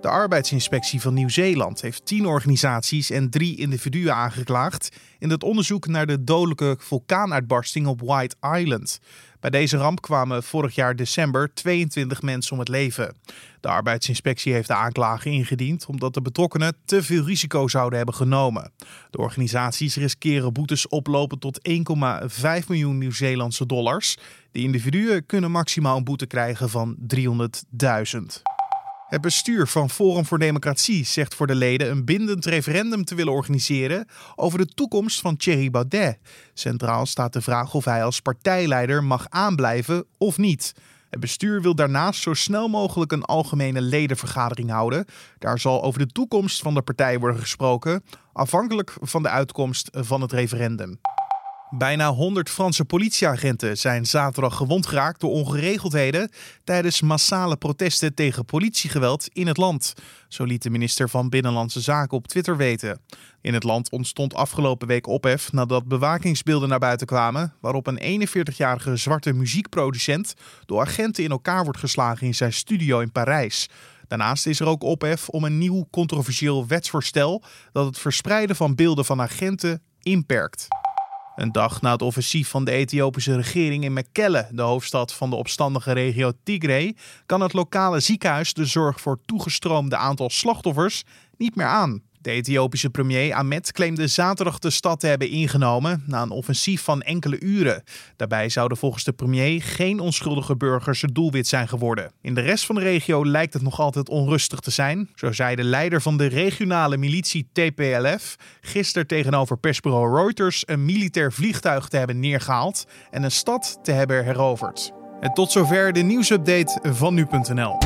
De arbeidsinspectie van Nieuw-Zeeland heeft tien organisaties en drie individuen aangeklaagd in het onderzoek naar de dodelijke vulkaanuitbarsting op White Island. Bij deze ramp kwamen vorig jaar december 22 mensen om het leven. De arbeidsinspectie heeft de aanklagen ingediend omdat de betrokkenen te veel risico zouden hebben genomen. De organisaties riskeren boetes oplopen tot 1,5 miljoen Nieuw-Zeelandse dollars. De individuen kunnen maximaal een boete krijgen van 300.000. Het bestuur van Forum voor Democratie zegt voor de leden een bindend referendum te willen organiseren over de toekomst van Thierry Baudet. Centraal staat de vraag of hij als partijleider mag aanblijven of niet. Het bestuur wil daarnaast zo snel mogelijk een algemene ledenvergadering houden. Daar zal over de toekomst van de partij worden gesproken, afhankelijk van de uitkomst van het referendum. Bijna 100 Franse politieagenten zijn zaterdag gewond geraakt door ongeregeldheden tijdens massale protesten tegen politiegeweld in het land. Zo liet de minister van Binnenlandse Zaken op Twitter weten. In het land ontstond afgelopen week ophef nadat bewakingsbeelden naar buiten kwamen, waarop een 41-jarige zwarte muziekproducent door agenten in elkaar wordt geslagen in zijn studio in Parijs. Daarnaast is er ook ophef om een nieuw controversieel wetsvoorstel dat het verspreiden van beelden van agenten inperkt. Een dag na het offensief van de Ethiopische regering in Mekelle, de hoofdstad van de opstandige regio Tigray, kan het lokale ziekenhuis de zorg voor toegestroomde aantal slachtoffers niet meer aan. De Ethiopische premier Ahmed claimde zaterdag de stad te hebben ingenomen na een offensief van enkele uren. Daarbij zouden volgens de premier geen onschuldige burgers het doelwit zijn geworden. In de rest van de regio lijkt het nog altijd onrustig te zijn. Zo zei de leider van de regionale militie TPLF gisteren tegenover persbureau Reuters een militair vliegtuig te hebben neergehaald en een stad te hebben heroverd. En tot zover de nieuwsupdate van nu.nl.